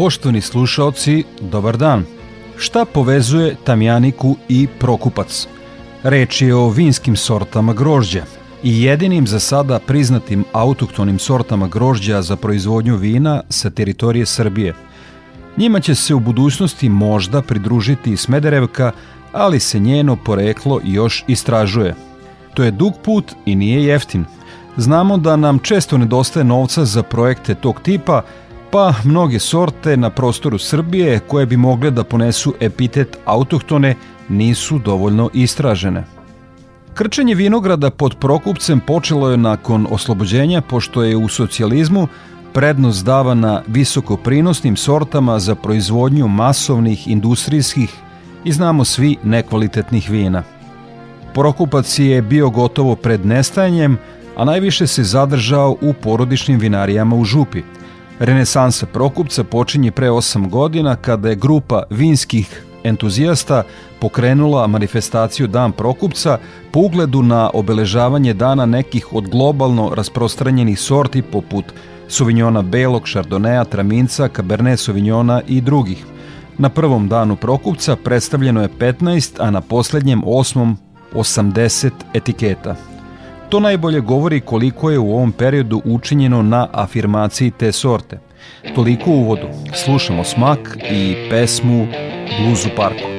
Poštovani slušaoci, dobar dan. Šta povezuje Tamjaniku i Prokupac? Reč je o vinskim sortama grožđa i jedinim za sada priznatim autoktonim sortama grožđa za proizvodnju vina sa teritorije Srbije. Njima će se u budućnosti možda pridružiti i Smederevka, ali se njeno poreklo još istražuje. To je dug put i nije jeftin. Znamo da nam često nedostaje novca za projekte tog tipa, pa mnoge sorte na prostoru Srbije koje bi mogle da ponesu epitet autohtone nisu dovoljno istražene. Krčenje vinograda pod Prokupcem počelo je nakon oslobođenja pošto je u socijalizmu prednost davana visokoprinosnim sortama za proizvodnju masovnih industrijskih i znamo svi nekvalitetnih vina. Prokupac je bio gotovo pred nestajanjem, a najviše se zadržao u porodičnim vinarijama u Župi – Renesansa Prokupca počinje pre 8 godina kada je grupa vinskih entuzijasta pokrenula manifestaciju Dan Prokupca po ugledu na obeležavanje dana nekih od globalno rasprostranjenih sorti poput Sauvignona belog, Chardonnaya, Traminca, Cabernet Sauvignona i drugih. Na prvom danu Prokupca predstavljeno je 15, a na poslednjem osmom 80 etiketa. To najbolje govori koliko je u ovom periodu učinjeno na afirmaciji te sorte. Toliko uvodu. Slušamo smak i pesmu Bluzu parku.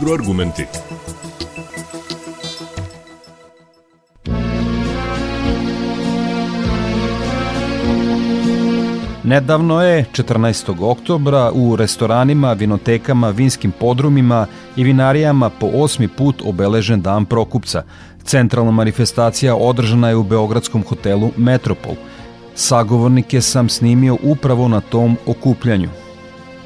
Agroargumenti. Nedavno je, 14. oktobra, u restoranima, vinotekama, vinskim podrumima i vinarijama po osmi put obeležen Dan Prokupca. Centralna manifestacija održana je u Beogradskom hotelu Metropol. Sagovornike sam snimio upravo na tom okupljanju.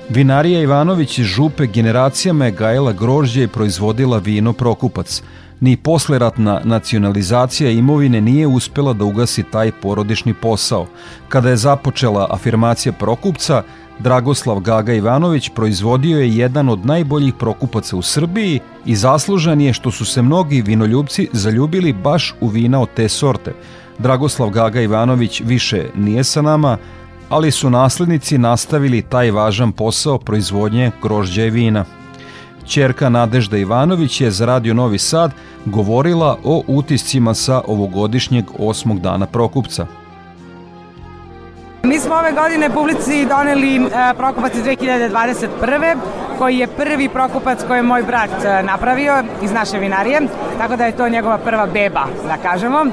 Vinarija Ivanović iz Župe generacijama je gajela grožđe i proizvodila vino Prokupac. Ni posleratna nacionalizacija imovine nije uspela da ugasi taj porodični posao. Kada je započela afirmacija Prokupca, Dragoslav Gaga Ivanović proizvodio je jedan od najboljih prokupaca u Srbiji i zaslužan je što su se mnogi vinoljubci zaljubili baš u vina od te sorte. Dragoslav Gaga Ivanović više nije sa nama, ali su naslednici nastavili taj važan posao proizvodnje grožđa i vina. Čerka Nadežda Ivanović je za Radio Novi Sad govorila o utiscima sa ovogodišnjeg osmog dana Prokupca. Mi smo ove godine publici doneli uh, Prokupac iz 2021. koji je prvi Prokupac koji je moj brat uh, napravio iz naše vinarije, tako da je to njegova prva beba, da kažemo.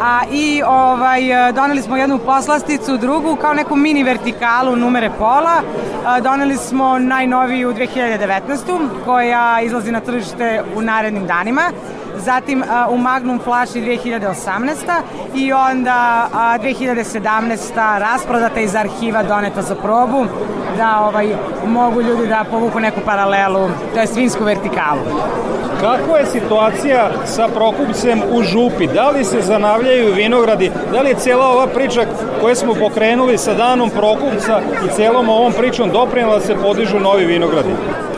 A, I ovaj, doneli smo jednu poslasticu, drugu, kao neku mini vertikalu numere pola. A, doneli smo najnoviju 2019. koja izlazi na tržište u narednim danima zatim u Magnum flaši 2018. i onda a, 2017. rasprodata iz arhiva doneta za probu da ovaj, mogu ljudi da povuku neku paralelu, to je svinsku vertikalu. Kakva je situacija sa Prokupcem u Župi? Da li se zanavljaju vinogradi? Da li je cijela ova priča koju smo pokrenuli sa danom Prokupca i celom ovom pričom doprinjela da se podižu novi vinogradi?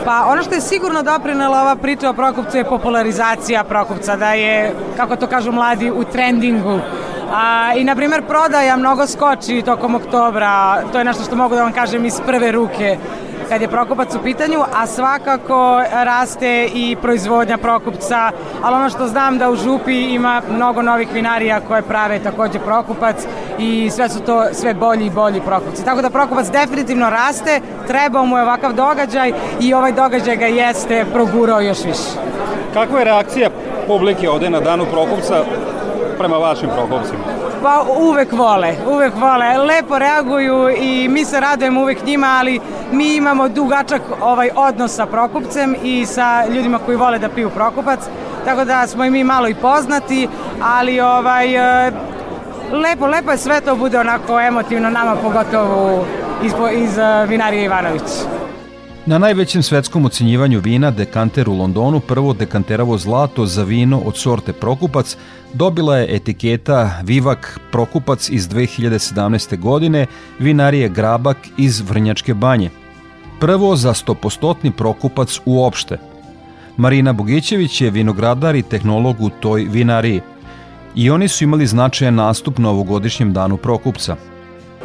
Pa ono što je sigurno doprinela ova priča o Prokupcu je popularizacija Prokupca, da je, kako to kažu mladi, u trendingu. A, I, na primjer, prodaja mnogo skoči tokom oktobra, to je nešto što mogu da vam kažem iz prve ruke kad je Prokupac u pitanju, a svakako raste i proizvodnja Prokupca, ali ono što znam da u Župi ima mnogo novih vinarija koje prave takođe Prokupac i sve su to sve bolji i bolji Prokupci. Tako da Prokupac definitivno raste, trebao mu je ovakav događaj i ovaj događaj ga jeste progurao još više. Kakva je reakcija publike ovde na danu Prokupca prema vašim Prokupcima? Pa uvek vole, uvek vole. Lepo reaguju i mi se radujemo uvek njima, ali mi imamo dugačak ovaj odnos sa Prokupcem i sa ljudima koji vole da piju Prokupac, tako da smo i mi malo i poznati, ali ovaj e, lepo, lepo je sve to bude onako emotivno nama pogotovo iz, iz e, vinarije Ivanović. Na najvećem svetskom ocenjivanju vina Dekanter u Londonu prvo dekanteravo zlato za vino od sorte Prokupac dobila je etiketa Vivak Prokupac iz 2017. godine vinarije Grabak iz Vrnjačke banje. Prvo za stopostotni Prokupac uopšte. Marina Bogićević je vinogradar i tehnolog u toj vinariji. I oni su imali značajan nastup na ovogodišnjem danu Prokupca –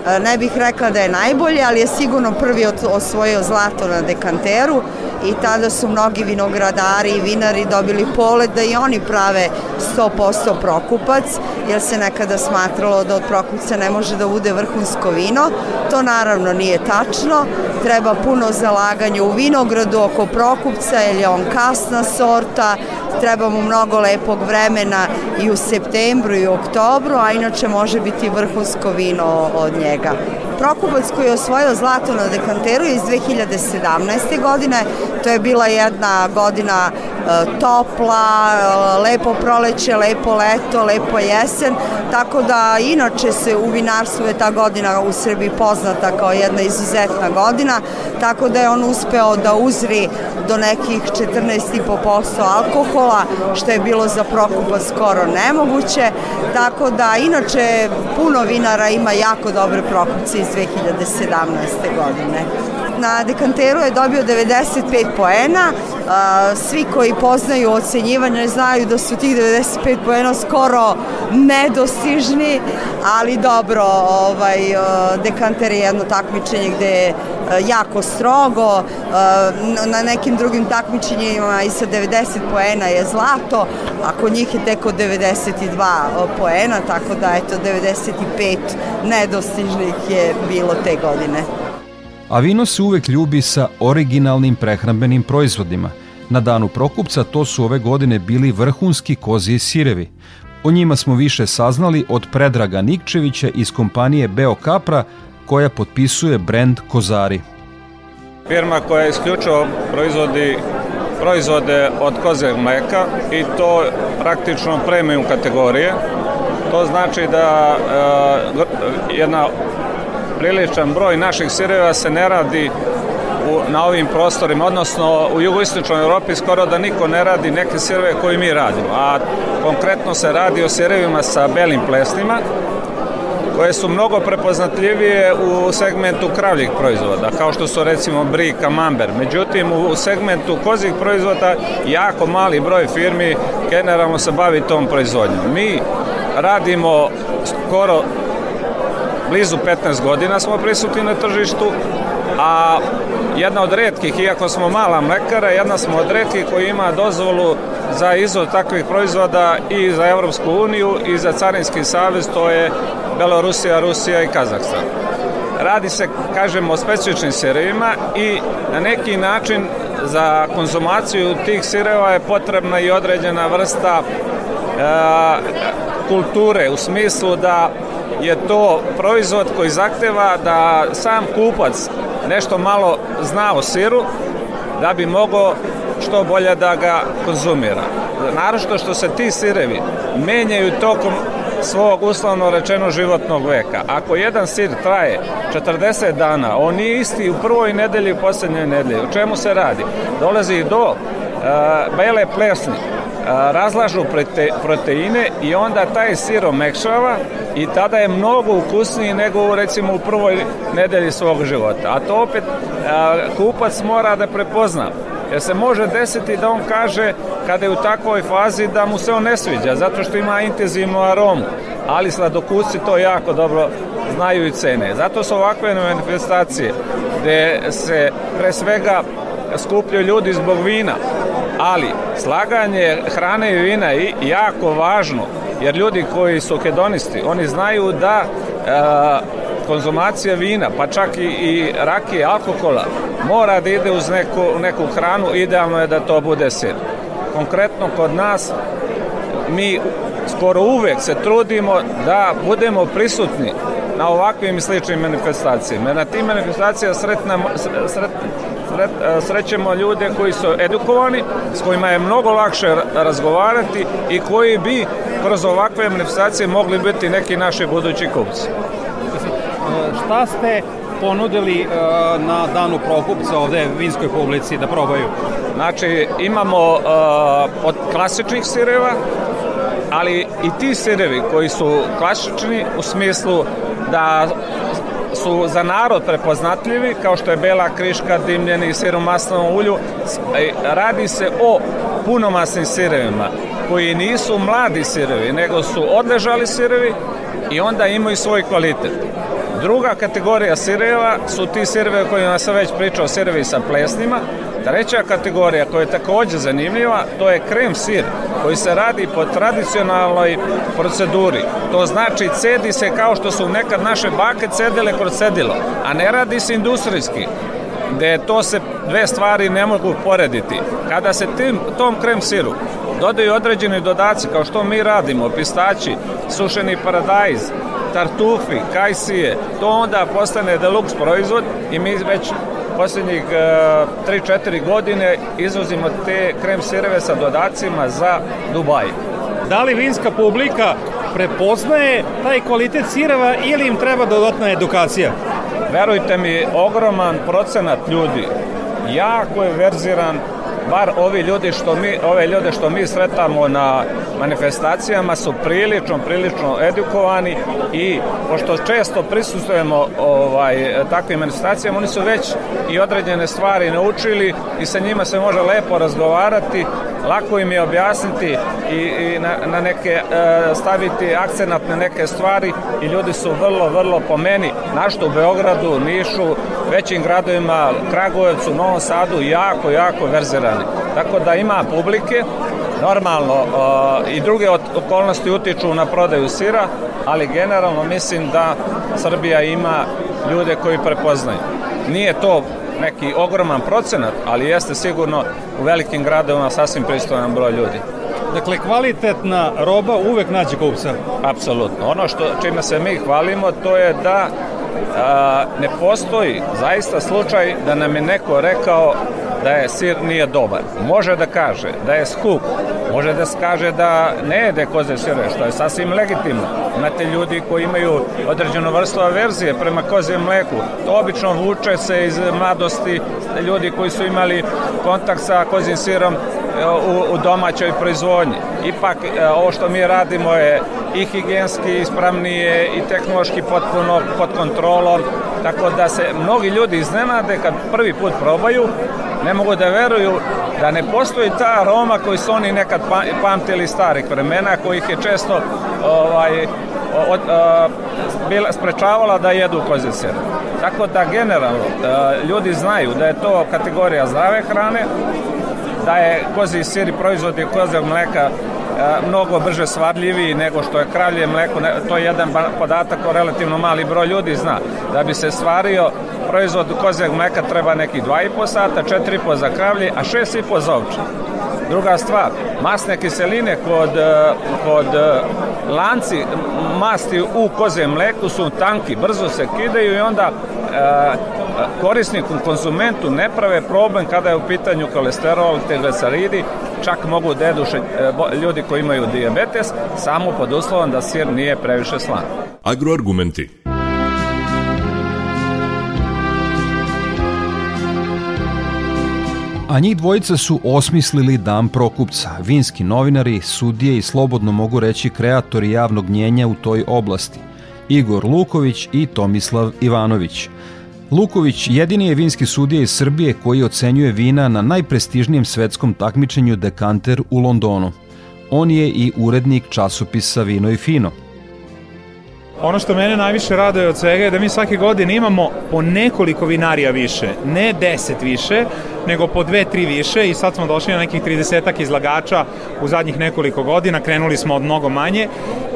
Ne bih rekla da je najbolji, ali je sigurno prvi osvojio zlato na dekanteru i tada su mnogi vinogradari i vinari dobili polet da i oni prave 100% prokupac, jer se nekada smatralo da od prokupca ne može da bude vrhunsko vino. To naravno nije tačno. Treba puno zalaganja u vinogradu oko prokupca, jer je on kasna sorta, treba mu mnogo lepog vremena i u septembru i u oktobru, a inače može biti vrhunsko vino od njega. Prokupac koji je osvojio zlato na dekanteru iz 2017. godine, to je bila jedna godina e, topla, e, lepo proleće, lepo leto, lepo jesen, tako da inače se u vinarstvu je ta godina u Srbiji poznata kao jedna izuzetna godina, tako da je on uspeo da uzri do nekih 14,5% alkohola, što je bilo za Prokupa skoro nemoguće, tako da inače puno vinara ima jako dobre Prokupce 2017. godine. Na dekanteru je dobio 95 poena, svi koji poznaju ocenjivanje znaju da su tih 95 poena skoro nedostižni, ali dobro, ovaj, dekanter je jedno takmičenje gde je jako strogo, na nekim drugim takmičenjima i sa 90 poena je zlato, a kod njih je teko 92 poena, tako da eto 95 nedostižnih je bilo te godine. A vino se uvek ljubi sa originalnim prehrambenim proizvodima Na danu Prokupca to su ove godine bili vrhunski koziji sirevi. O njima smo više saznali od Predraga Nikčevića iz kompanije Beo Kapra koja potpisuje brend Kozari. Firma koja isključivo proizvodi proizvode od kozeg mleka i to praktično premium kategorije. To znači da e, jedna priličan broj naših sireva se ne radi u, na ovim prostorima, odnosno u jugoistočnoj Europi skoro da niko ne radi neke sireve koje mi radimo, a konkretno se radi o sirevima sa belim plesnima, koje su mnogo prepoznatljivije u segmentu kravljih proizvoda, kao što su recimo bri, kamamber. Međutim, u segmentu kozih proizvoda jako mali broj firmi generalno se bavi tom proizvodnjom. Mi radimo skoro blizu 15 godina smo prisutni na tržištu, a jedna od redkih, iako smo mala mlekara, jedna smo od redkih koji ima dozvolu za izvoz takvih proizvoda i za Evropsku uniju i za Carinski savez, to je Belorusija, Rusija i Kazahstan. Radi se, kažemo, o specifičnim sirevima i na neki način za konzumaciju tih sireva je potrebna i određena vrsta e, kulture u smislu da je to proizvod koji zahteva da sam kupac nešto malo zna o siru da bi mogo što bolje da ga konzumira. Narošto što se ti sirevi menjaju tokom svog uslovno rečeno životnog veka. Ako jedan sir traje 40 dana, on nije isti u prvoj nedelji i u poslednjoj nedelji. U čemu se radi? Dolazi do uh, bele plesni, razlažu prote, proteine i onda taj sir omekšava i tada je mnogo ukusniji nego recimo u prvoj nedelji svog života. A to opet kupac mora da prepozna. Jer se može desiti da on kaže kada je u takvoj fazi da mu se on ne sviđa zato što ima intenzivnu aromu. Ali sladokusci to jako dobro znaju i cene. Zato su ovakve manifestacije gde se pre svega skupljaju ljudi zbog vina, ali slaganje hrane i vina je jako važno, jer ljudi koji su hedonisti, oni znaju da e, konzumacija vina, pa čak i, i rakije, alkohola, mora da ide uz neku, neku hranu, idealno je da to bude sir. Konkretno kod nas, mi skoro uvek se trudimo da budemo prisutni na ovakvim i sličnim manifestacijama. Na tim manifestacijama sretnamo, sret, sret, srećemo ljude koji su edukovani, s kojima je mnogo lakše razgovarati i koji bi kroz ovakve manifestacije mogli biti neki naši budući kupci. Šta ste ponudili na danu Prokupca ovde vinskoj publici da probaju? Znači, imamo uh, od klasičnih sireva, ali i ti sirevi koji su klasični u smislu da su za narod prepoznatljivi, kao što je bela kriška, dimljeni sir u maslanovom ulju. Radi se o punomasnim sirevima, koji nisu mladi sirevi, nego su odležali sirevi i onda imaju svoj kvalitet. Druga kategorija sireva su ti sirevi o kojima sam već pričao, sirevi sa plesnima. Treća kategorija koja je takođe zanimljiva, to je krem sir koji se radi po tradicionalnoj proceduri. To znači cedi se kao što su nekad naše bake cedile kroz cedilo, a ne radi se industrijski gde to se dve stvari ne mogu porediti. Kada se tim, tom krem siru dodaju određeni dodaci kao što mi radimo, pistaći, sušeni paradajz, tartufi, kajsije, to onda postane deluxe proizvod i mi već poslednjih e, 3-4 godine izvozimo te krem sireve sa dodacima za Dubaj. Da li vinska publika prepoznaje taj kvalitet sireva ili im treba dodatna edukacija? Verujte mi, ogroman procenat ljudi jako je verziran bar ovi ljudi što mi, ove ljude što mi sretamo na manifestacijama su prilično, prilično edukovani i pošto često prisustujemo ovaj, takvim manifestacijama, oni su već i određene stvari naučili i sa njima se može lepo razgovarati, lako im je objasniti i, i na, na neke e, staviti akcenat na neke stvari i ljudi su vrlo, vrlo po meni, našto u Beogradu, Nišu, većim gradovima, Kragujevcu, Novom Sadu, jako, jako verzirani. Tako da ima publike, normalno uh, i druge okolnosti utiču na prodaju sira, ali generalno mislim da Srbija ima ljude koji prepoznaju. Nije to neki ogroman procenat, ali jeste sigurno u velikim gradovima sasvim pristojan broj ljudi. Dakle, kvalitetna roba uvek nađe kupca. Apsolutno. Ono što čime se mi hvalimo to je da a, ne postoji zaista slučaj da nam je neko rekao da je sir nije dobar. Može da kaže da je skup, može da kaže da ne jede koze sire, što je sasvim legitimno. Imate ljudi koji imaju određenu vrstu averzije prema kozjem mleku. To obično vuče se iz mladosti ljudi koji su imali kontakt sa kozim sirom u, u domaćoj proizvodnji. Ipak e, ovo što mi radimo je i higijenski ispravnije i tehnološki potpuno pod kontrolom, tako da se mnogi ljudi iznenade kad prvi put probaju, ne mogu da veruju da ne postoji ta aroma koji su oni nekad pa, pamtili starih vremena, kojih je često ovaj, od, a, bila, sprečavala da jedu kozje sir. Tako da generalno a, ljudi znaju da je to kategorija zdrave hrane, da je kozi sir i proizvodi kozeg mleka mnogo brže svadljiviji nego što je kravlje mleko, to je jedan podatak o relativno mali broj ljudi zna. Da bi se stvario proizvod kozeg mleka treba neki 2,5 sata, 4,5 za kravlje, a 6,5 za ovče. Druga stvar, masne kiseline kod, kod lanci masti u kozem mleku su tanki, brzo se kidaju i onda korisniku, konzumentu ne prave problem kada je u pitanju kolesterol, trigliceridi, čak mogu da jedu ljudi koji imaju diabetes, samo pod uslovom da sir nije previše slan. Agroargumenti A njih dvojica su osmislili Dan Prokupca, vinski novinari, sudije i slobodno mogu reći kreatori javnog njenja u toj oblasti. Igor Luković i Tomislav Ivanović – Luković jedini je vinski sudija iz Srbije koji ocenjuje vina na najprestižnijem svetskom takmičenju Dekanter u Londonu. On je i urednik časopisa Vino i Fino. Ono što mene najviše raduje od svega je da mi svake godine imamo po nekoliko vinarija više, ne deset više, nego po dve, tri više i sad smo došli na nekih 30 izlagača u zadnjih nekoliko godina, krenuli smo od mnogo manje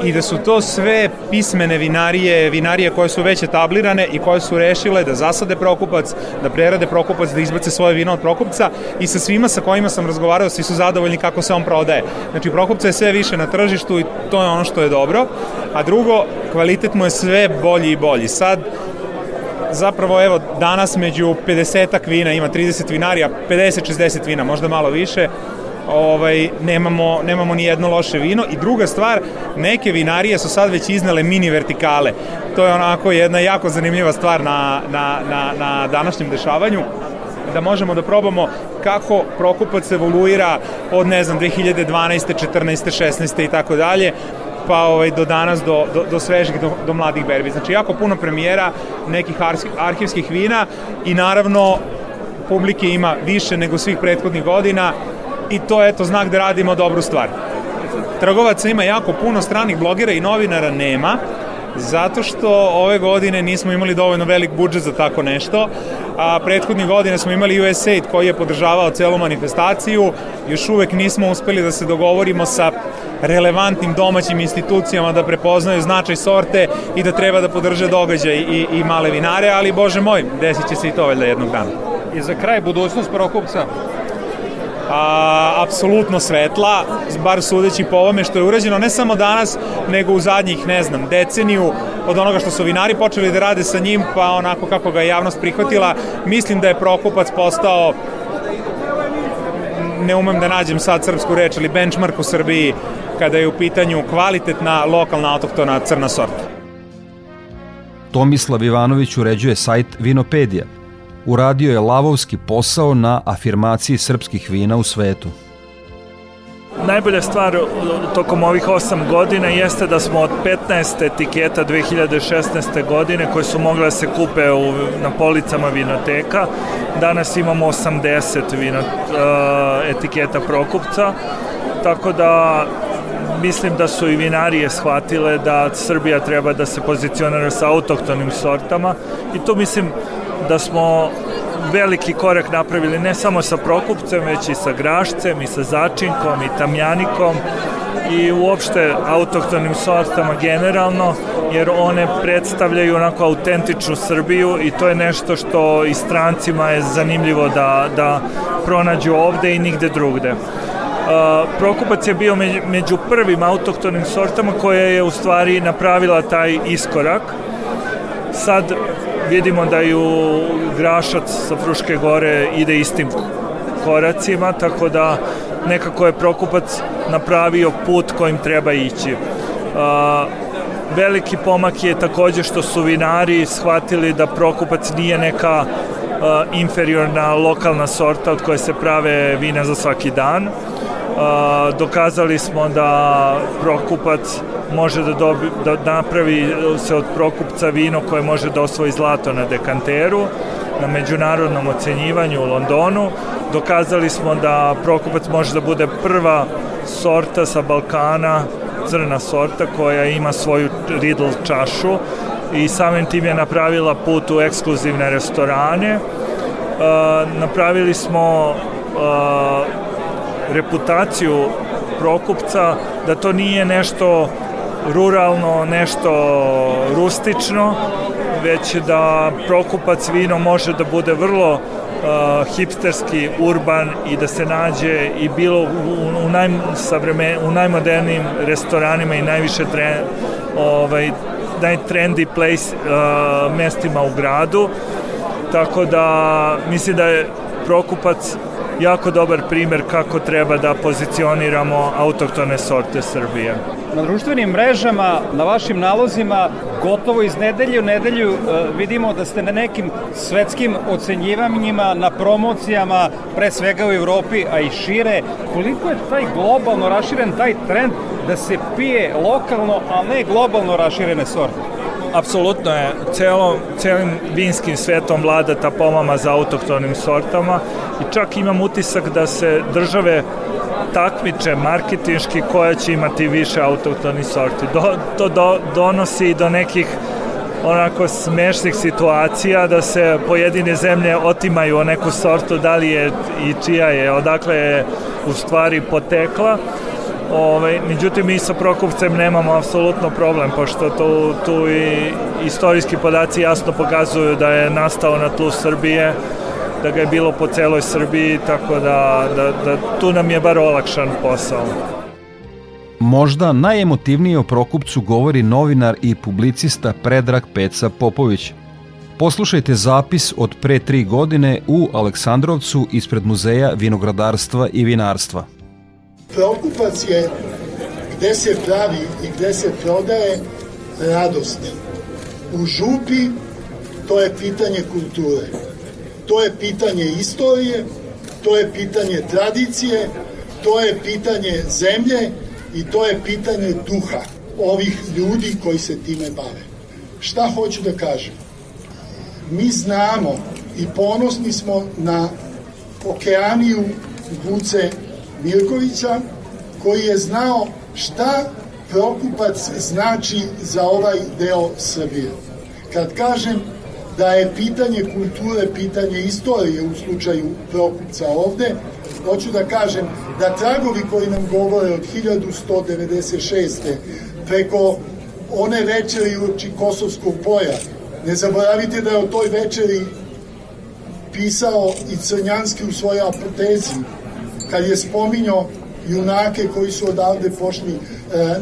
i da su to sve pismene vinarije, vinarije koje su već etablirane i koje su rešile da zasade prokupac, da prerade prokupac, da izbace svoje vino od prokupca i sa svima sa kojima sam razgovarao svi su zadovoljni kako se on prodaje. Znači prokupca je sve više na tržištu i to je ono što je dobro. A drugo, kvalitet mu je sve bolji i bolji. Sad zapravo evo danas među 50 vina ima 30 vinarija, 50-60 vina, možda malo više, ovaj, nemamo, nemamo ni jedno loše vino i druga stvar, neke vinarije su sad već iznale mini vertikale. To je onako jedna jako zanimljiva stvar na, na, na, na današnjem dešavanju da možemo da probamo kako Prokupac evoluira od, ne znam, 2012. 14. 16. i tako dalje, pa ovaj, do danas, do, do, do svežih, do, do mladih berbi. Znači, jako puno premijera nekih arhivskih vina i naravno publike ima više nego svih prethodnih godina i to je eto znak da radimo dobru stvar. Trgovaca ima jako puno stranih blogera i novinara nema, zato što ove godine nismo imali dovoljno velik budžet za tako nešto, a prethodnih godine smo imali USAID koji je podržavao celu manifestaciju, još uvek nismo uspeli da se dogovorimo sa relevantnim domaćim institucijama da prepoznaju značaj sorte i da treba da podrže događaj i, i male vinare, ali bože moj, desit će se i to valjda jednog dana. I za kraj budućnost Prokupca? A, apsolutno svetla, bar sudeći po ovome što je urađeno ne samo danas, nego u zadnjih, ne znam, deceniju od onoga što su vinari počeli da rade sa njim, pa onako kako ga je javnost prihvatila, mislim da je Prokupac postao ne umem da nađem sad srpsku reč, ali benchmark u Srbiji kada je u pitanju kvalitetna lokalna autohtona crna sorta. Tomislav Ivanović uređuje sajt Vinopedija – uradio je lavovski posao na afirmaciji srpskih vina u svetu. Najbolja stvar tokom ovih 8 godina jeste da smo od 15 etiketa 2016. godine koje su mogle da se kupe u, na policama vinoteka, danas imamo 80 vino, uh, etiketa Prokupca, tako da mislim da su i vinarije shvatile da Srbija treba da se pozicionira sa autohtonim sortama i tu mislim da smo veliki korak napravili ne samo sa Prokupcem, već i sa Grašcem, i sa Začinkom, i Tamjanikom, i uopšte autohtonim sortama generalno, jer one predstavljaju onako autentičnu Srbiju i to je nešto što i strancima je zanimljivo da, da pronađu ovde i nigde drugde. Prokupac je bio među prvim autohtonim sortama koja je u stvari napravila taj iskorak. Sad vidimo da i u Grašac sa Fruške gore ide istim koracima, tako da nekako je Prokupac napravio put kojim treba ići. Veliki pomak je takođe što su vinari shvatili da Prokupac nije neka inferiorna lokalna sorta od koje se prave vina za svaki dan dokazali smo da Prokupac može da, dobi, da napravi se od Prokupca vino koje može da osvoji zlato na dekanteru na međunarodnom ocenjivanju u Londonu. Dokazali smo da Prokupac može da bude prva sorta sa Balkana, crna sorta koja ima svoju Riddle čašu i samim tim je napravila put u ekskluzivne restorane. Napravili smo reputaciju Prokupca, da to nije nešto ruralno, nešto rustično, već da Prokupac vino može da bude vrlo uh, hipsterski, urban i da se nađe i bilo u, u, naj, savreme, u najmodernijim restoranima i najviše tre, ovaj, najtrendy place uh, mestima u gradu. Tako da mislim da je Prokupac jako dobar primer kako treba da pozicioniramo autoktone sorte Srbije. Na društvenim mrežama, na vašim nalozima, gotovo iz nedelje u nedelju e, vidimo da ste na nekim svetskim ocenjivanjima, na promocijama, pre svega u Evropi, a i šire. Koliko je taj globalno raširen taj trend da se pije lokalno, a ne globalno raširene sorte? Apsolutno je celo, celim vinskim svetom vlada ta pomama za autohtonim sortama i čak imam utisak da se države takmiče marketinški koja će imati više autohtonih sorti. Do, to do, donosi do nekih onako smešnih situacija da se pojedine zemlje otimaju o neku sortu, da li je i čija je, odakle je u stvari potekla Ovaj, međutim, mi sa Prokovcem nemamo apsolutno problem, pošto tu, tu i istorijski podaci jasno pokazuju da je nastao na tlu Srbije, da ga je bilo po celoj Srbiji, tako da, da, da tu nam je bar olakšan posao. Možda najemotivnije o Prokupcu govori novinar i publicista Predrag Peca Popović. Poslušajte zapis od pre tri godine u Aleksandrovcu ispred Muzeja vinogradarstva i vinarstva. Prokupac je gde se pravi i gde se prodaje radost. U župi to je pitanje kulture. To je pitanje istorije, to je pitanje tradicije, to je pitanje zemlje i to je pitanje duha ovih ljudi koji se time bave. Šta hoću da kažem? Mi znamo i ponosni smo na okeaniju Vuce Mirkovića, koji je znao šta Prokupac znači za ovaj deo Srbije. Kad kažem da je pitanje kulture, pitanje istorije u slučaju Prokupca ovde, hoću da kažem da tragovi koji nam govore od 1196. preko one večeri uoči Kosovskog boja, ne zaboravite da je o toj večeri pisao i Crnjanski u svojoj apotezi, kad je spominjao junake koji su odavde pošli e,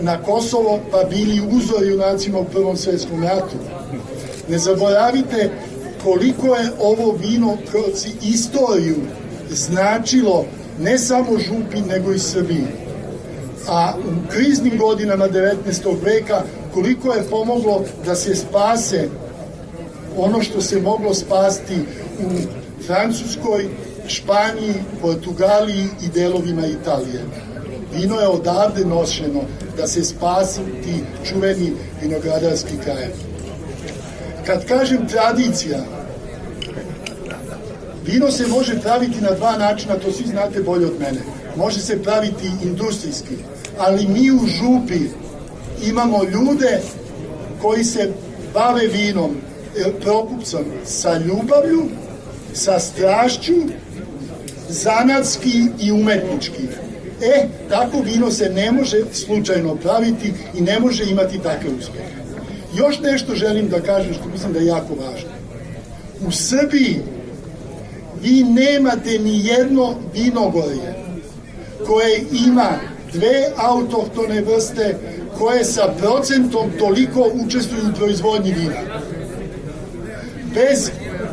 na Kosovo, pa bili uzor junacima u Prvom svetskom ratu. Ne zaboravite koliko je ovo vino kroz istoriju značilo ne samo župi, nego i Srbiji. A u kriznim godinama 19. veka koliko je pomoglo da se spase ono što se moglo spasti u Francuskoj, Španiji, Portugaliji i delovima Italije. Vino je odavde nošeno da se spasi ti čuveni vinogradarski kraj. Kad kažem tradicija, vino se može praviti na dva načina, to svi znate bolje od mene. Može se praviti industrijski, ali mi u župi imamo ljude koji se bave vinom, e, prokupcom sa ljubavlju, sa strašću zanatski i umetnički. E, tako vino se ne može slučajno praviti i ne može imati takve uspehe. Još nešto želim da kažem što mislim da je jako važno. U Srbiji vi nemate ni jedno vinogorje koje ima dve autohtone vrste koje sa procentom toliko učestvuju u proizvodnji vina. Bez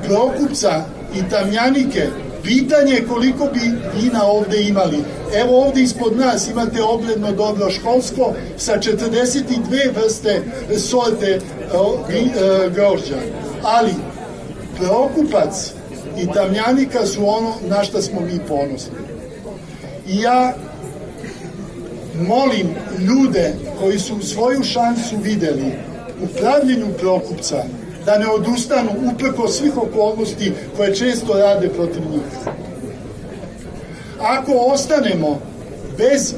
prokupca i tamjanike pitanje koliko bi vina ovde imali. Evo ovde ispod nas imate ogledno dobro školsko sa 42 vrste sorte e, grožđa. Ali prokupac i tamjanika su ono na šta smo mi ponosni. I ja molim ljude koji su svoju šansu videli u pravljenju prokupca da ne odustanu upreko svih okolnosti koje često rade protiv njih. Ako ostanemo bez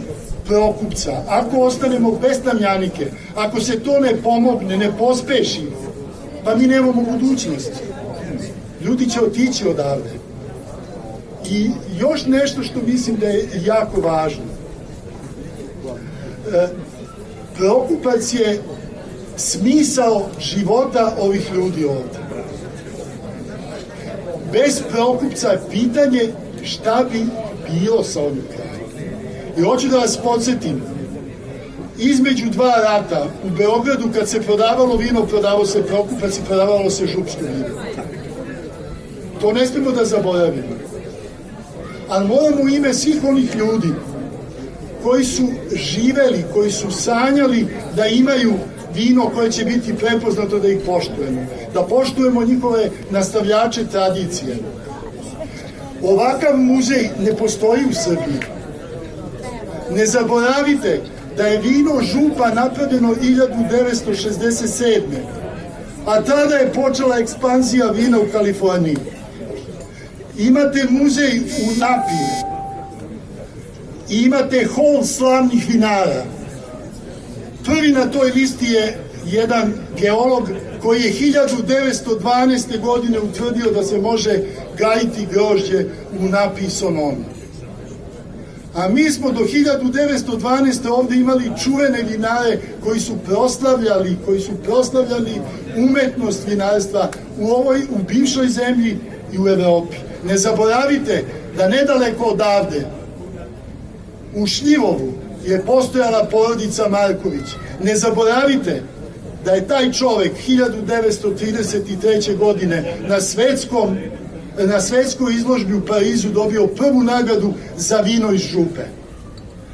prokupca, ako ostanemo bez tamljanike, ako se to ne pomogne, ne pospeši, pa mi nemamo budućnost. Ljudi će otići odavde. I još nešto što mislim da je jako važno. E, Prokupac je smisao života ovih ljudi ovde. Bez Prokupca je pitanje šta bi bilo sa ovim krajem. I hoću da vas podsjetim, između dva rata u Beogradu kad se prodavalo vino, prodavalo se Prokupac i prodavalo se župsko vino. To ne smemo da zaboravimo. Ali moramo u ime svih onih ljudi koji su živeli, koji su sanjali da imaju vino koje će biti prepoznato da ih poštujemo, da poštujemo njihove nastavljače tradicije. Ovakav muzej ne postoji u Srbiji. Ne zaboravite da je vino župa napravljeno 1967. A tada je počela ekspanzija vina u Kaliforniji. Imate muzej u Napiju. Imate hol slavnih vinara Prvi na toj listi je jedan geolog koji je 1912. godine utvrdio da se može gajiti grožđe u napisonom. A mi smo do 1912. ovde imali čuvene vinare koji su proslavljali, koji su proslavljali umetnost vinarstva u ovoj, u bivšoj zemlji i u Evropi. Ne zaboravite da nedaleko odavde, u Šljivovu, je postojala porodica Marković. Ne zaboravite da je taj čovek 1933. godine na svetskom na svetskoj izložbi u Parizu dobio prvu nagradu za vino iz župe.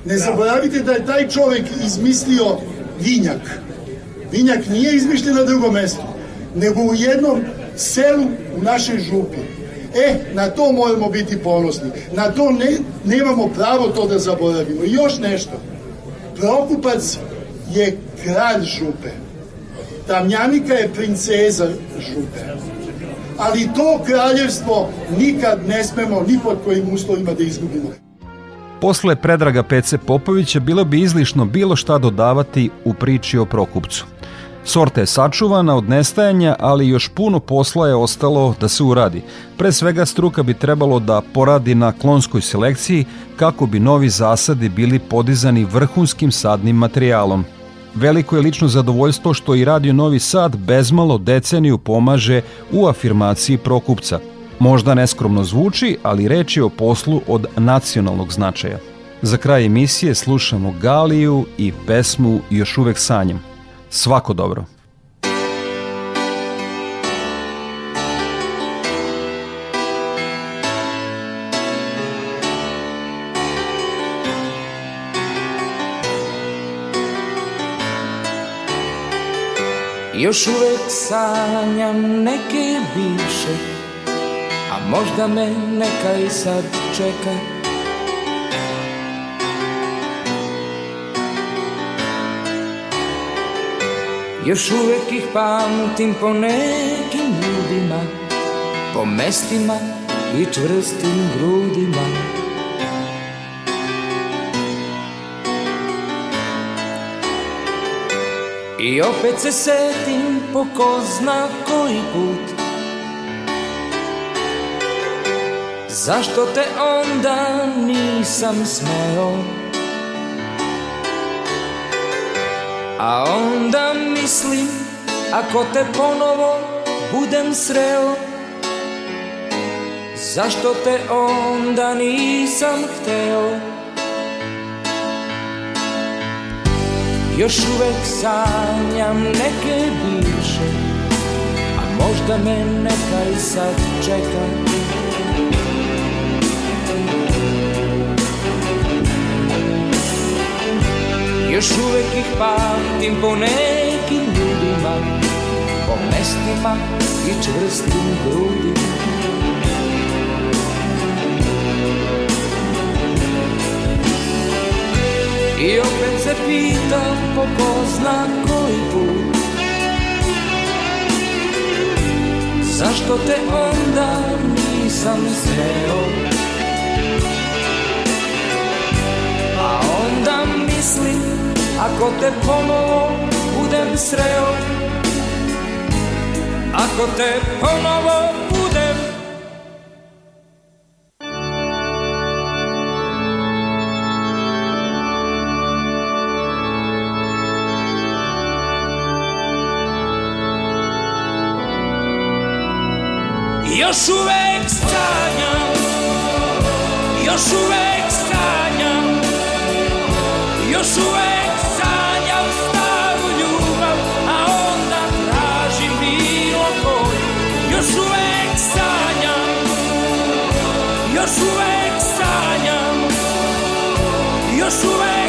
Ne zaboravite da je taj čovek izmislio vinjak. Vinjak nije izmišljen na drugom mestu, nego u jednom selu u našoj župi. E, na to moramo biti ponosni. Na to ne, nemamo pravo to da zaboravimo. I još nešto. Prokupac je kralj župe. Tamljanika je princeza župe. Ali to kraljevstvo nikad ne smemo ni pod kojim uslovima da izgubimo. Posle Predraga Pece Popovića bilo bi izlišno bilo šta dodavati u priči o Prokupcu. Sorta je sačuvana od nestajanja, ali još puno posla je ostalo da se uradi. Pre svega struka bi trebalo da poradi na klonskoj selekciji kako bi novi zasadi bili podizani vrhunskim sadnim materijalom. Veliko je lično zadovoljstvo što i Radio Novi Sad bezmalo deceniju pomaže u afirmaciji prokupca. Možda neskromno zvuči, ali reč je o poslu od nacionalnog značaja. Za kraj emisije slušamo Galiju i pesmu Još uvek sanjam. Svako dobro. Još uvek sanjam neke bivše A možda me neka i sad čeka Još uvek ih pamtim po nekim ljudima Po mestima i čvrstim grudima. I opet se setim po ko zna koji put. Zašto te onda nisam smeo A onda mislim ako te ponovo budem sreo Zašto te onda nisam hteo? Još uvek sanjam neke bivše A možda me neka i sad čeka Još uvek ih pamtim po nekim ljudima Po mestima i čvrstim grudima. I opet se pitam po ko zna koji put. Zašto te onda nisam sreo onda mislim ako te ponovo budem sreo. Ako te ponovo budem Još uvek sanjam Još uvek Još uvek sanjam Još uvek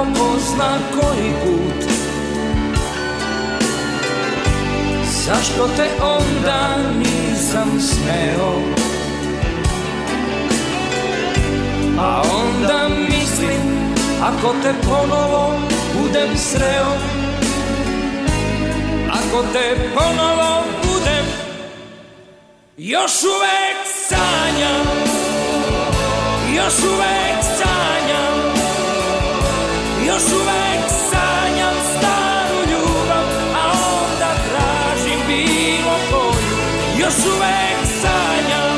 po ko zna koji put. Zašto te onda nisam smeo? A onda mislim ako te ponovo budem sreo. Ako te ponovo budem Još uvek sanjam. Još uvek sanjam Još uvek sanjam staru ljubav A onda tražim bilo koju. Još uvek sanjam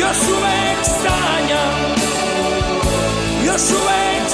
Još uvek sanjam Još uvek